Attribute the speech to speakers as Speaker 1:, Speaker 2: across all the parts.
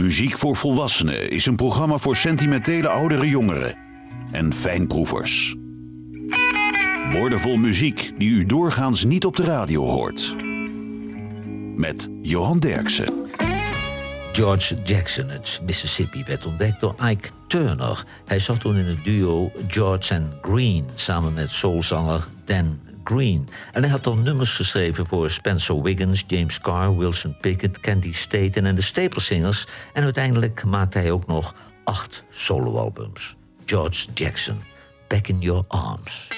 Speaker 1: Muziek voor Volwassenen is een programma voor sentimentele oudere jongeren en fijnproevers. Woordenvol muziek die u doorgaans niet op de radio hoort. Met Johan Derksen.
Speaker 2: George Jackson uit Mississippi werd ontdekt door Ike Turner. Hij zat toen in het duo George and Green samen met soulzanger Dan Green. En hij had al nummers geschreven voor Spencer Wiggins, James Carr, Wilson Pickett, Candy Staten en de Staple Singers. En uiteindelijk maakte hij ook nog acht soloalbums. George Jackson, Back in Your Arms.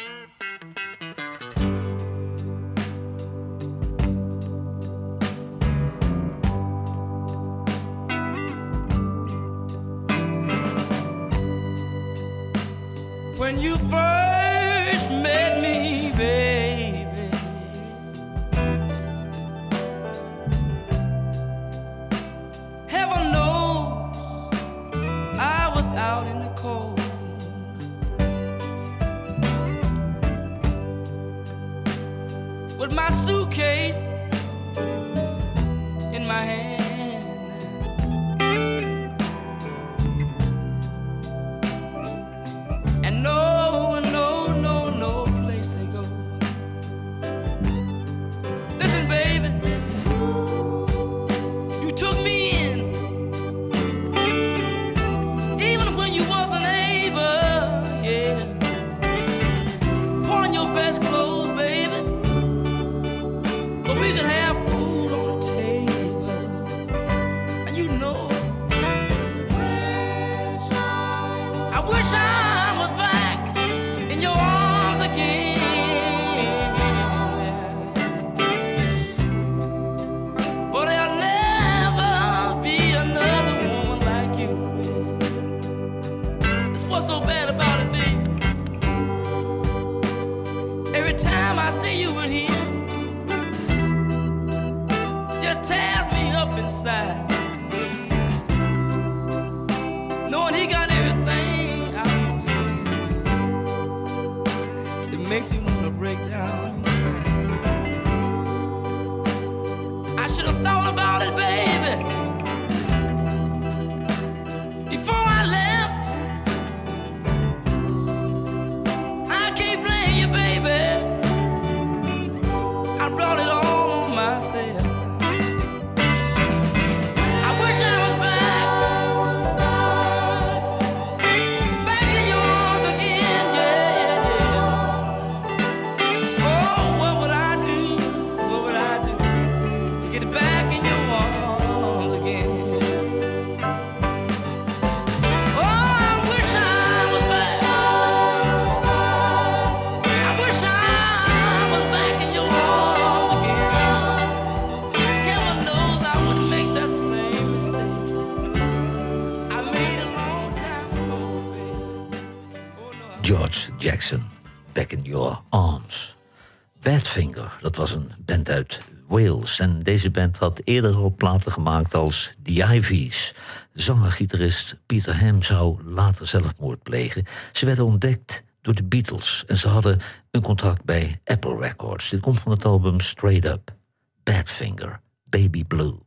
Speaker 2: Badfinger, dat was een band uit Wales. En deze band had eerder al platen gemaakt als The Ivies. Zanger-gitarist Peter Ham zou later zelfmoord plegen. Ze werden ontdekt door de Beatles en ze hadden een contract bij Apple Records. Dit komt van het album Straight Up. Badfinger, Baby Blue.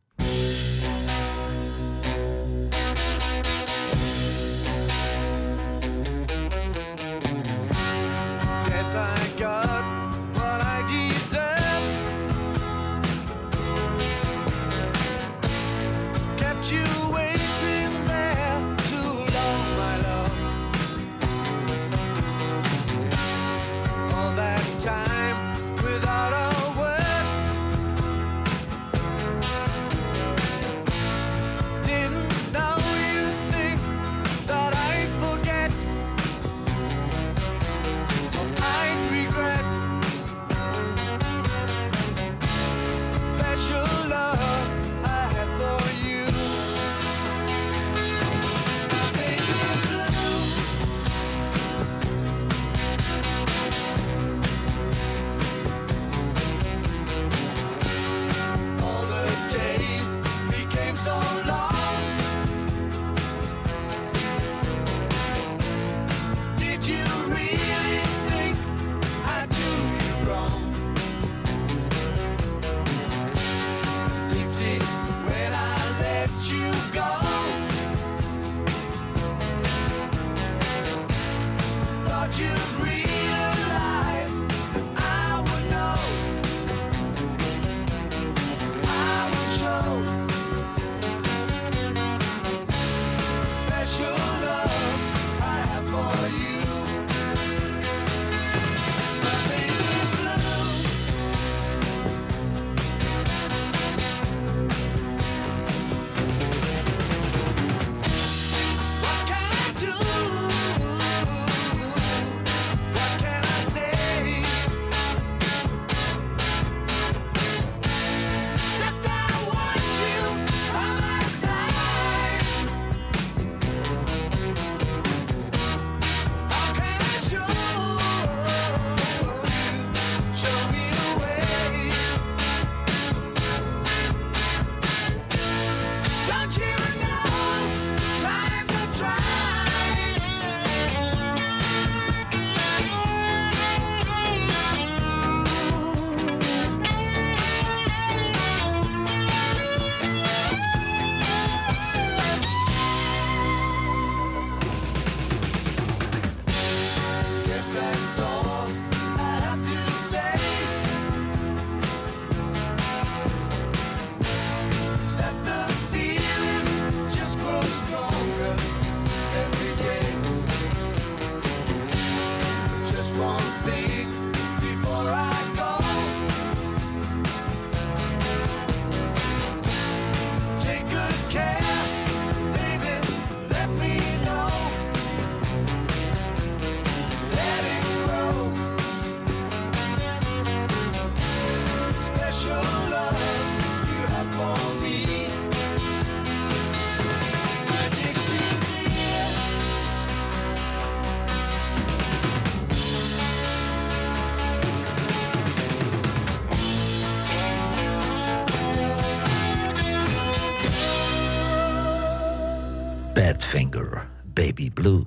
Speaker 3: Badfinger, Baby Blue.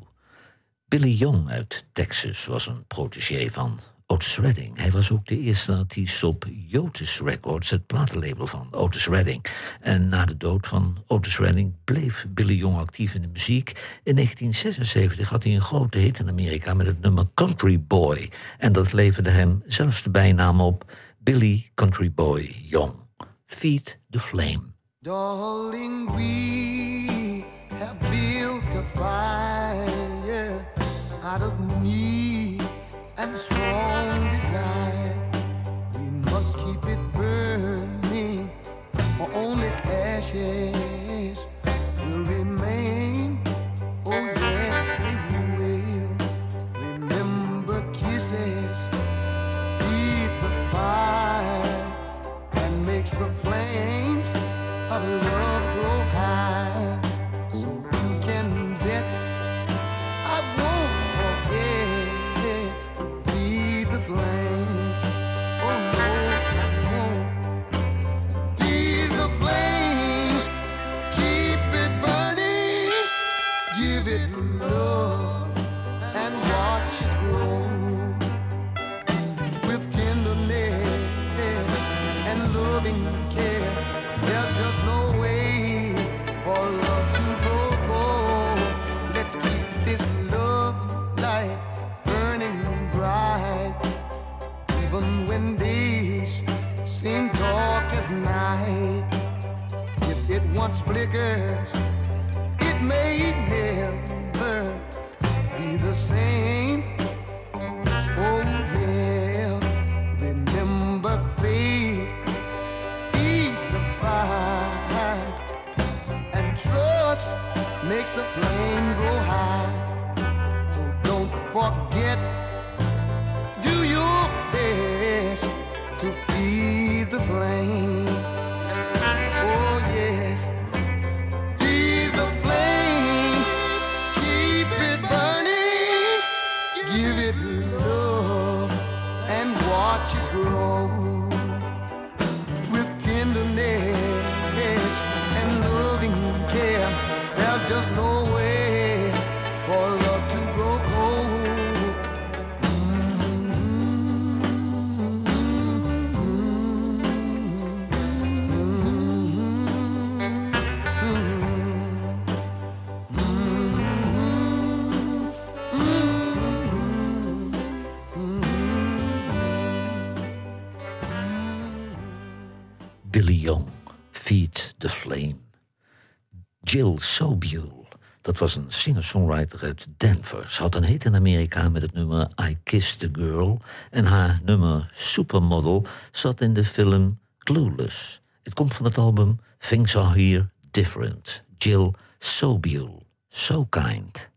Speaker 3: Billy Young uit Texas was een protégé van Otis Redding. Hij was ook de eerste artiest op Jotis Records, het platenlabel van Otis Redding. En na de dood van Otis Redding bleef Billy Young actief in de muziek. In 1976 had hij een grote hit in Amerika met het nummer Country Boy. En dat leverde hem zelfs de bijnaam op Billy Country Boy Young. Feed the Flame.
Speaker 4: We have built a fire out of need and strong desire. We must keep it burning, or only ashes will remain. Oh, yes, they will. Remember kisses, feeds the fire and makes the flames flickers, it may never be the same. Oh yeah, remember faith feeds the fire, and trust makes the flame grow high. So don't forget,
Speaker 3: dat was een singer-songwriter uit Denver. Ze had een hit in Amerika met het nummer I Kissed the Girl. En haar nummer Supermodel zat in de film Clueless. Het komt van het album Things Are Here Different. Jill Sobule, So Kind.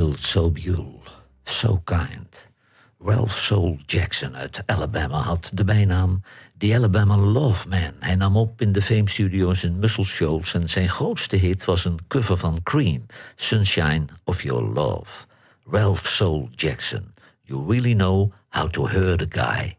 Speaker 5: So
Speaker 6: Sobule, So Kind. Ralph Soul Jackson uit Alabama had de bijnaam The Alabama Love Man. Hij nam op in de Fame Studios in Muscle Shoals en zijn grootste hit was een cover van Cream, Sunshine of Your Love. Ralph Soul Jackson, You Really Know How to Hurt a Guy.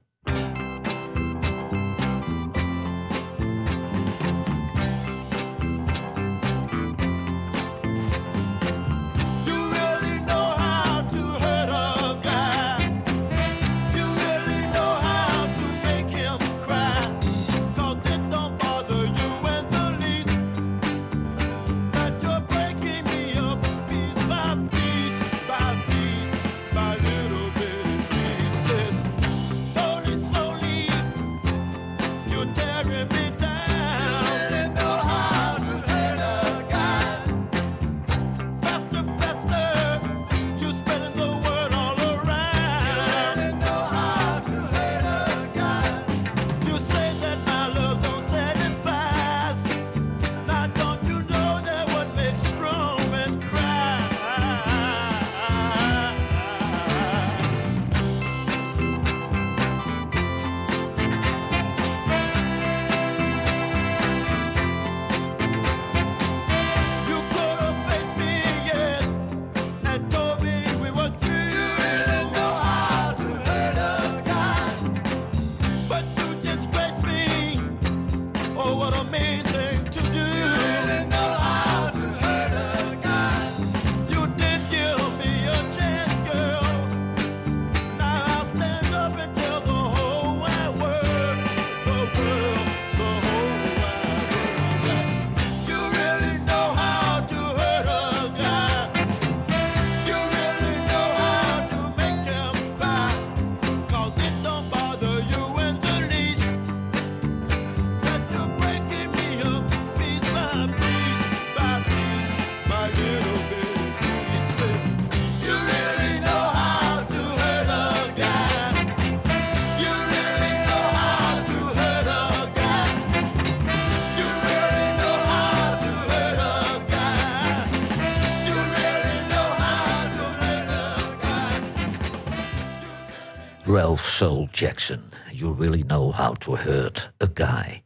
Speaker 6: Soul Jackson, You Really Know How to Hurt a Guy.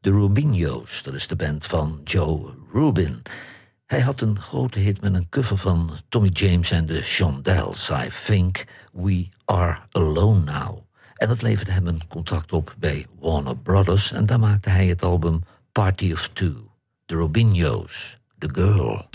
Speaker 6: De Rubino's, dat is de band van Joe Rubin. Hij had een grote hit met een cover van Tommy James en de Shondells. I Think We Are Alone Now. En dat leverde hem een contract op bij Warner Brothers. En daar maakte hij het album Party of Two. De Rubino's, The Girl.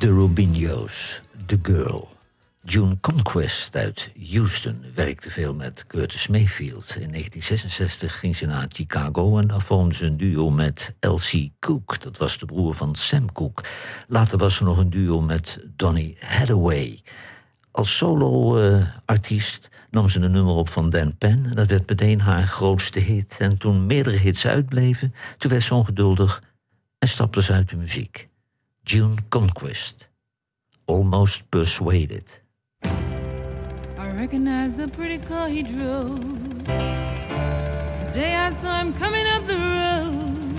Speaker 3: De Rubino's, The Girl. June Conquest uit Houston werkte veel met Curtis Mayfield. In 1966 ging ze naar Chicago en daar vormde ze een duo met Elsie Cook. Dat was de broer van Sam Cook. Later was ze nog een duo met Donny Hathaway. Als solo-artiest nam ze een nummer op van Dan Penn. En dat werd meteen haar grootste hit. En toen meerdere hits uitbleven, toen werd ze ongeduldig en stapte ze uit de muziek. June Conquest, Almost Persuaded.
Speaker 7: I recognize the pretty car he drove. The day I saw him coming up the road,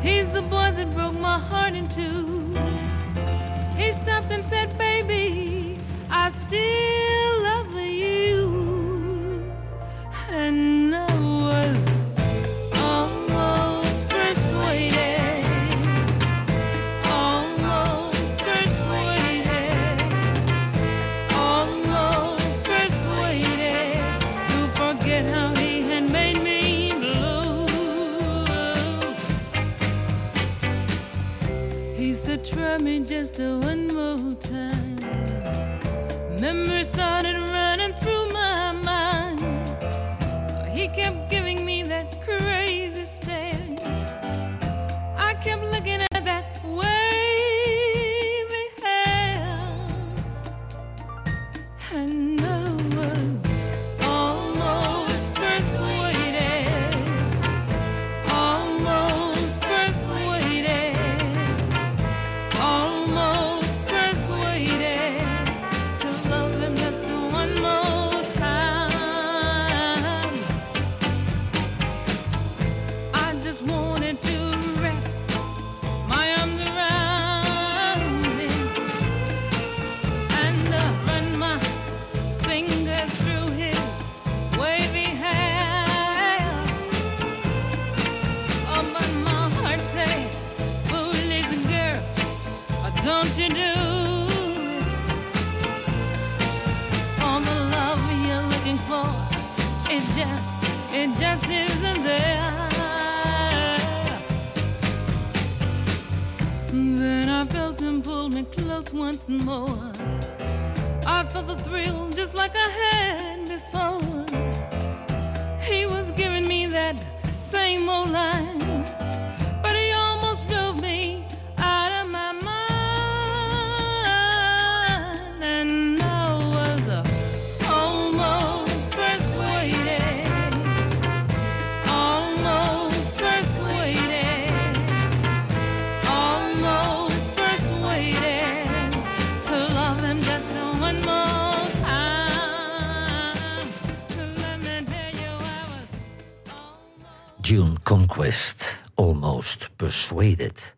Speaker 7: he's the boy that broke my heart in two. He stopped and said, Baby, I still love you. And now me just one more time. Memories started
Speaker 8: June Conquest, Almost Persuaded.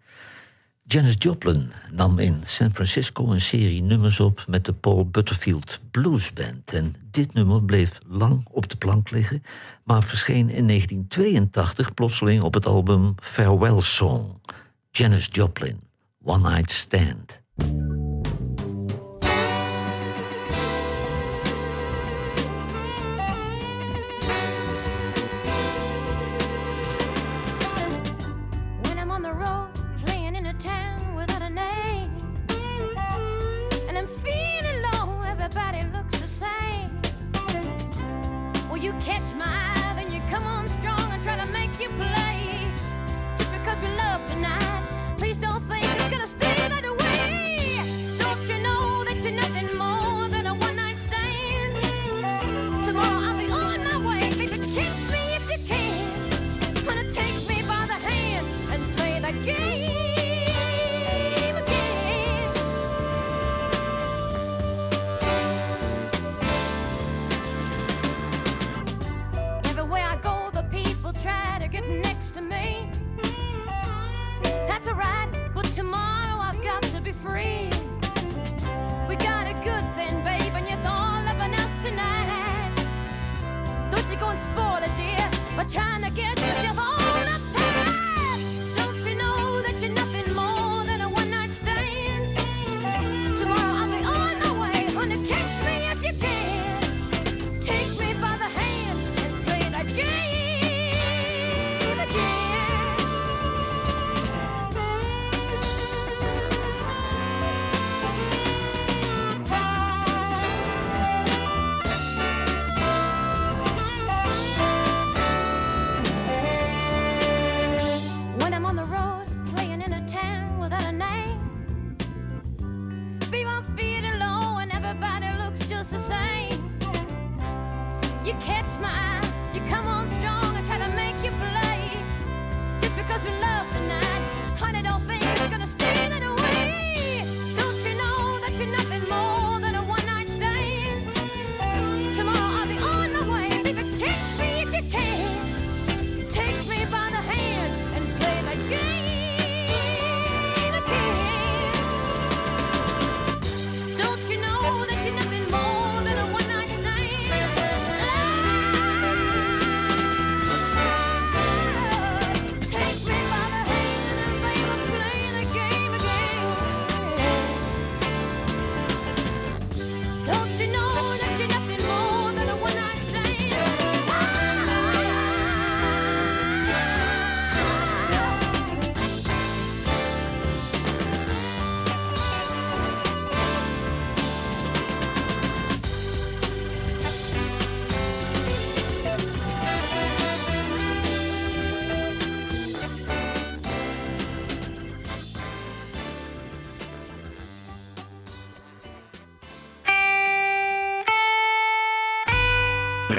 Speaker 8: Janis Joplin nam in San Francisco een serie nummers op met de Paul Butterfield Blues Band. En dit nummer bleef lang op de plank liggen, maar verscheen in 1982 plotseling op het album Farewell Song. Janis Joplin, One Night Stand.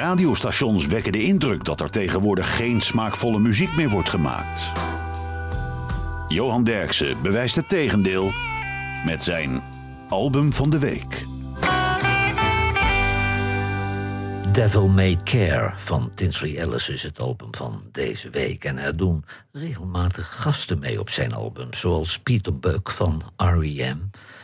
Speaker 1: radiostations wekken de indruk dat er tegenwoordig geen smaakvolle muziek meer wordt gemaakt. Johan Derksen bewijst het tegendeel met zijn album van de week.
Speaker 8: Devil May Care van Tinsley Ellis is het album van deze week. En er doen regelmatig gasten mee op zijn album. Zoals Peter Buck van R.E.M.,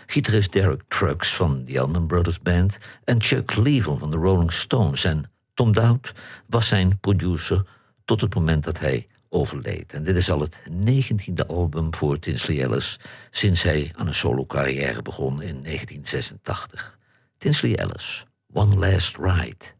Speaker 8: gitarist Derek Trucks van The Allman Brothers Band... en Chuck Cleveland van de Rolling Stones en Tom Dowd was zijn producer tot het moment dat hij overleed. En dit is al het negentiende album voor Tinsley Ellis sinds hij aan een solo-carrière begon in 1986. Tinsley Ellis, One Last Ride.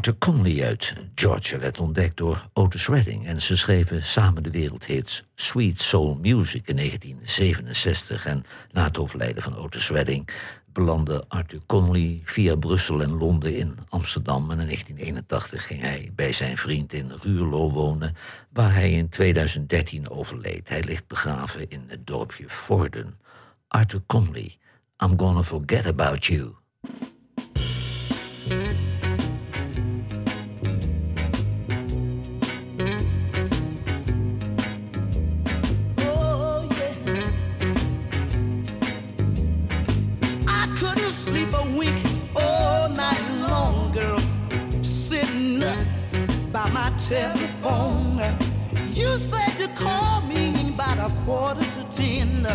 Speaker 3: Arthur Conley uit Georgia werd ontdekt door Otis Redding en ze schreven samen de wereldhits Sweet Soul Music in 1967. En na het overlijden van Otis Redding belandde Arthur Conley via Brussel en Londen in Amsterdam. En in 1981 ging hij bij zijn vriend in Ruurlo wonen, waar hij in 2013 overleed. Hij ligt begraven in het dorpje Vorden. Arthur Conley, I'm gonna forget about you.
Speaker 9: Quarter to ten.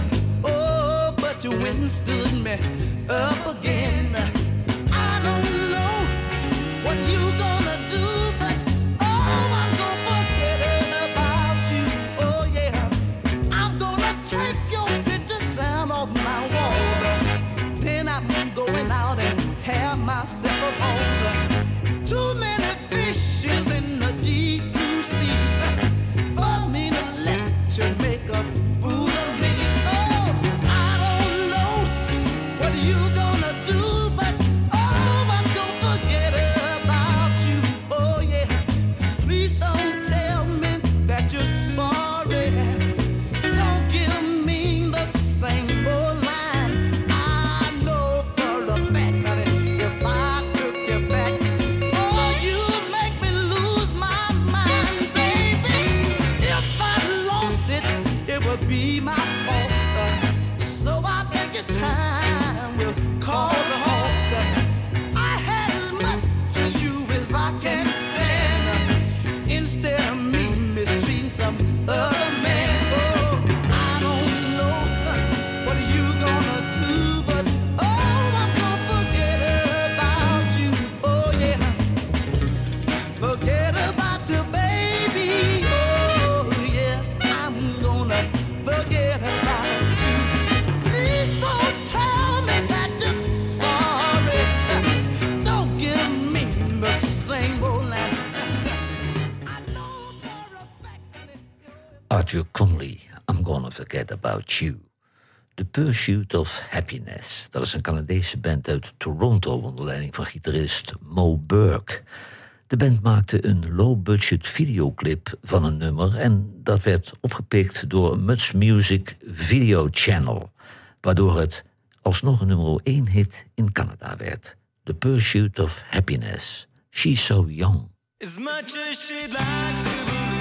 Speaker 9: Oh, but you went and stood me up again. I don't know what you gonna do, about you. The
Speaker 3: Pursuit of Happiness. Dat is een Canadese band uit Toronto onder leiding van gitarist Mo Burke. De band maakte een low-budget videoclip van een nummer en dat werd opgepikt door Much Music Video Channel, waardoor het alsnog een nummer 1 hit in Canada werd. The Pursuit of Happiness. She's so young.
Speaker 10: As much as to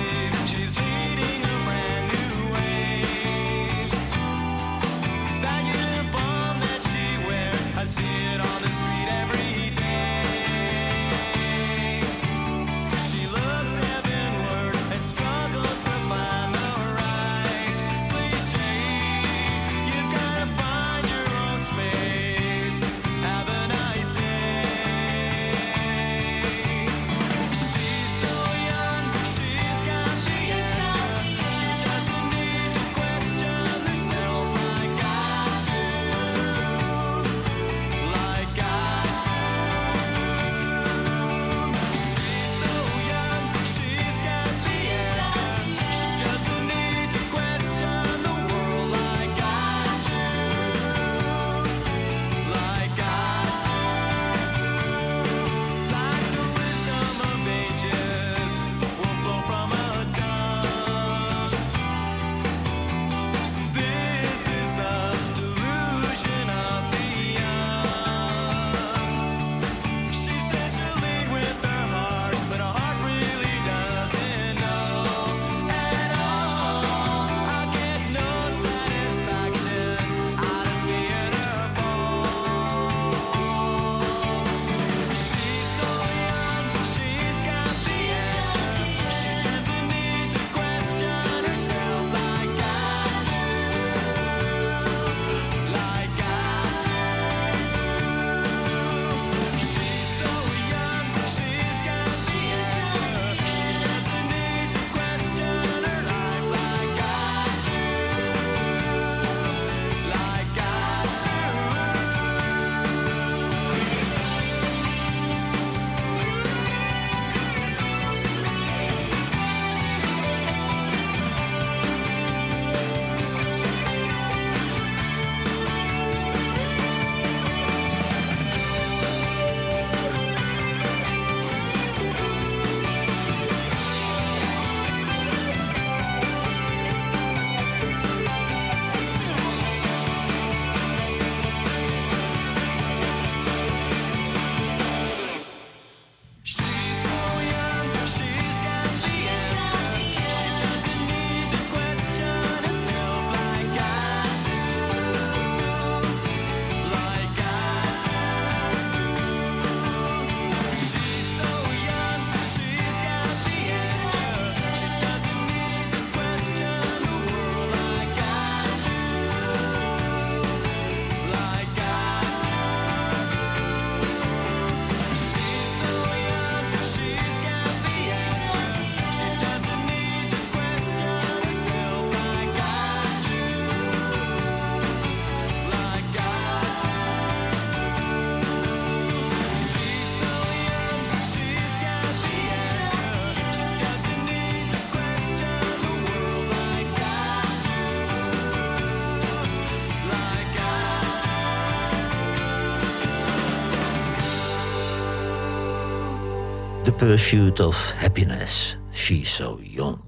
Speaker 10: The
Speaker 4: Pursuit of Happiness, She's So Young.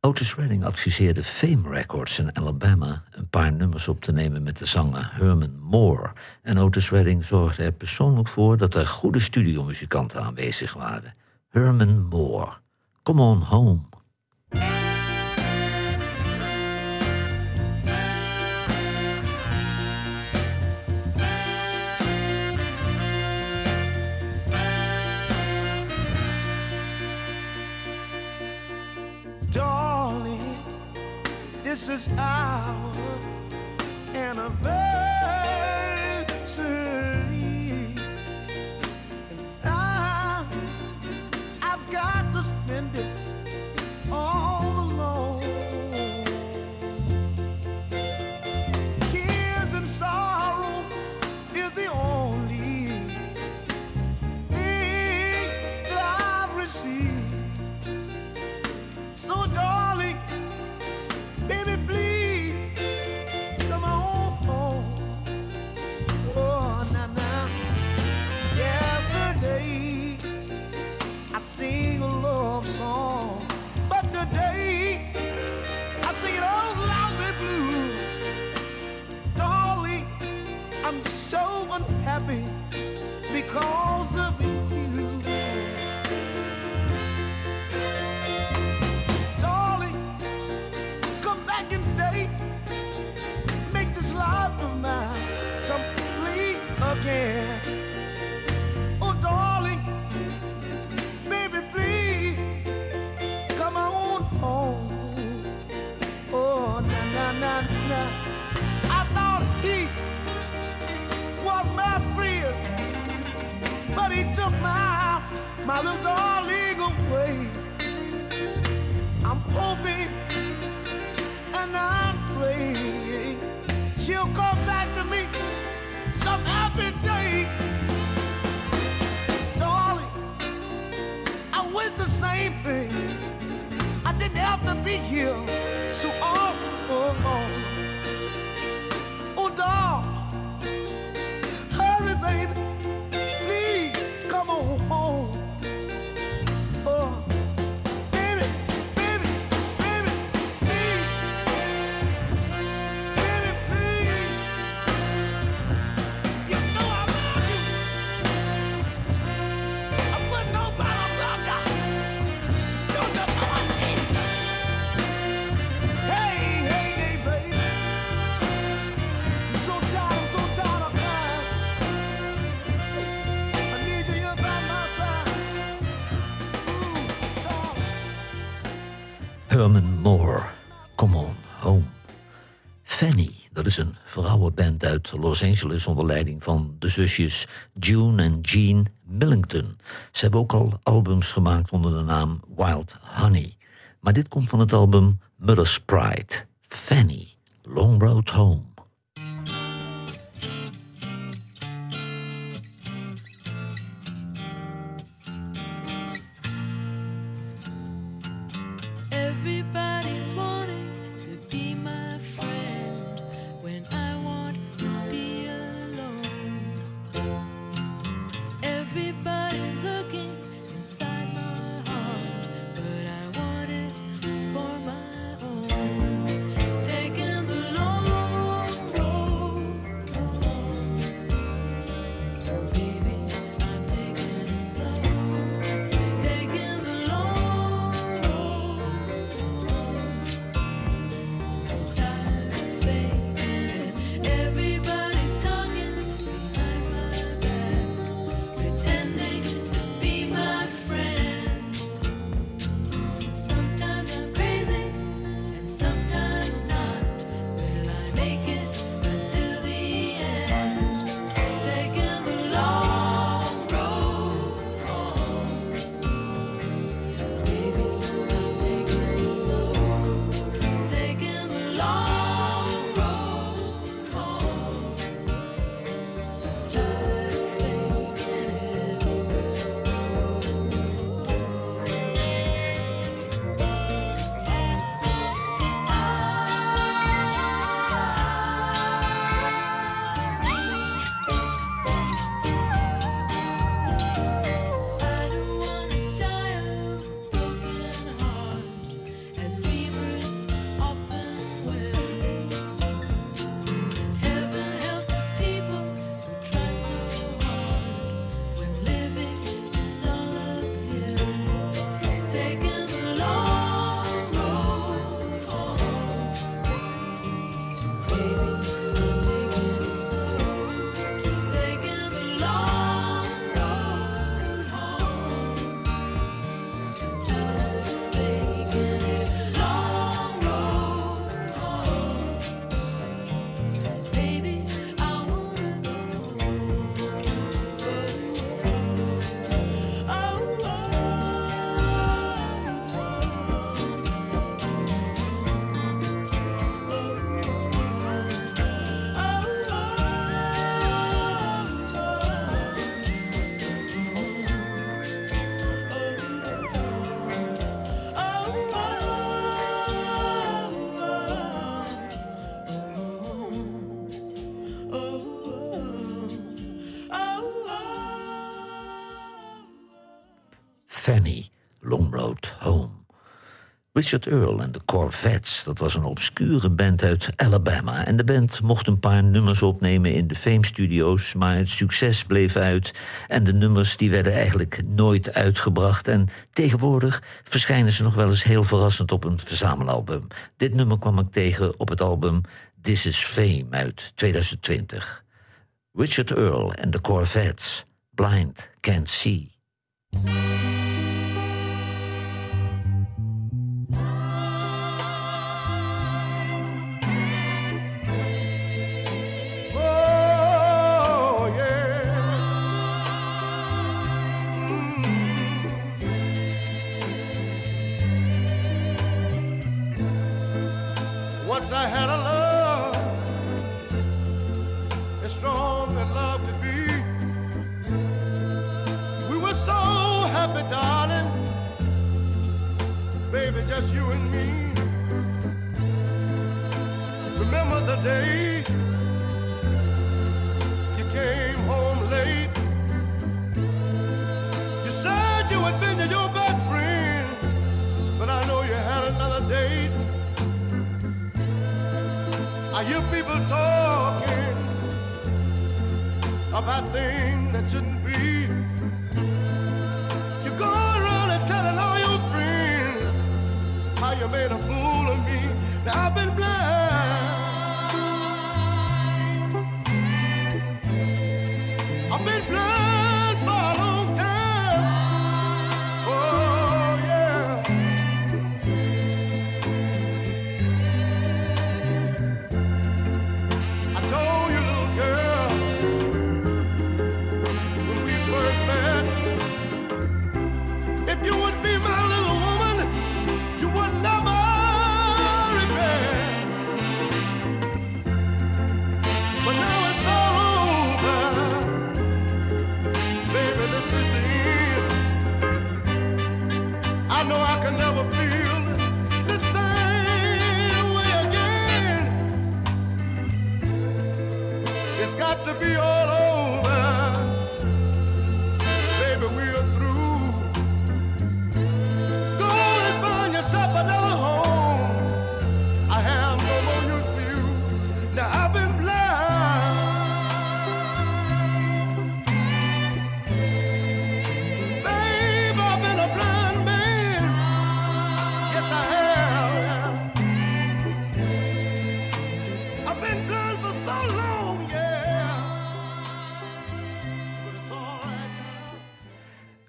Speaker 4: Otis Redding adviseerde Fame Records in Alabama een paar nummers op te nemen met de zanger Herman Moore. En Otis Redding zorgde er persoonlijk voor dat er goede studiomuzikanten aanwezig waren. Herman Moore, Come On Home. Fanny. Dat is een vrouwenband uit Los Angeles onder leiding van de zusjes June en Jean Millington. Ze hebben ook al albums gemaakt onder de naam Wild Honey. Maar dit komt van het album Mother's Pride. Fanny, Long Road Home.
Speaker 3: Fanny, Long Road Home. Richard Earl en de Corvettes, dat was een obscure band uit Alabama. En de band mocht een paar nummers opnemen in de Fame Studios, maar het succes bleef uit. En de nummers die werden eigenlijk nooit uitgebracht. En tegenwoordig verschijnen ze nog wel eens heel verrassend op een verzamelalbum. Dit nummer kwam ik tegen op het album This is Fame uit 2020. Richard Earl en de Corvettes, Blind Can't See.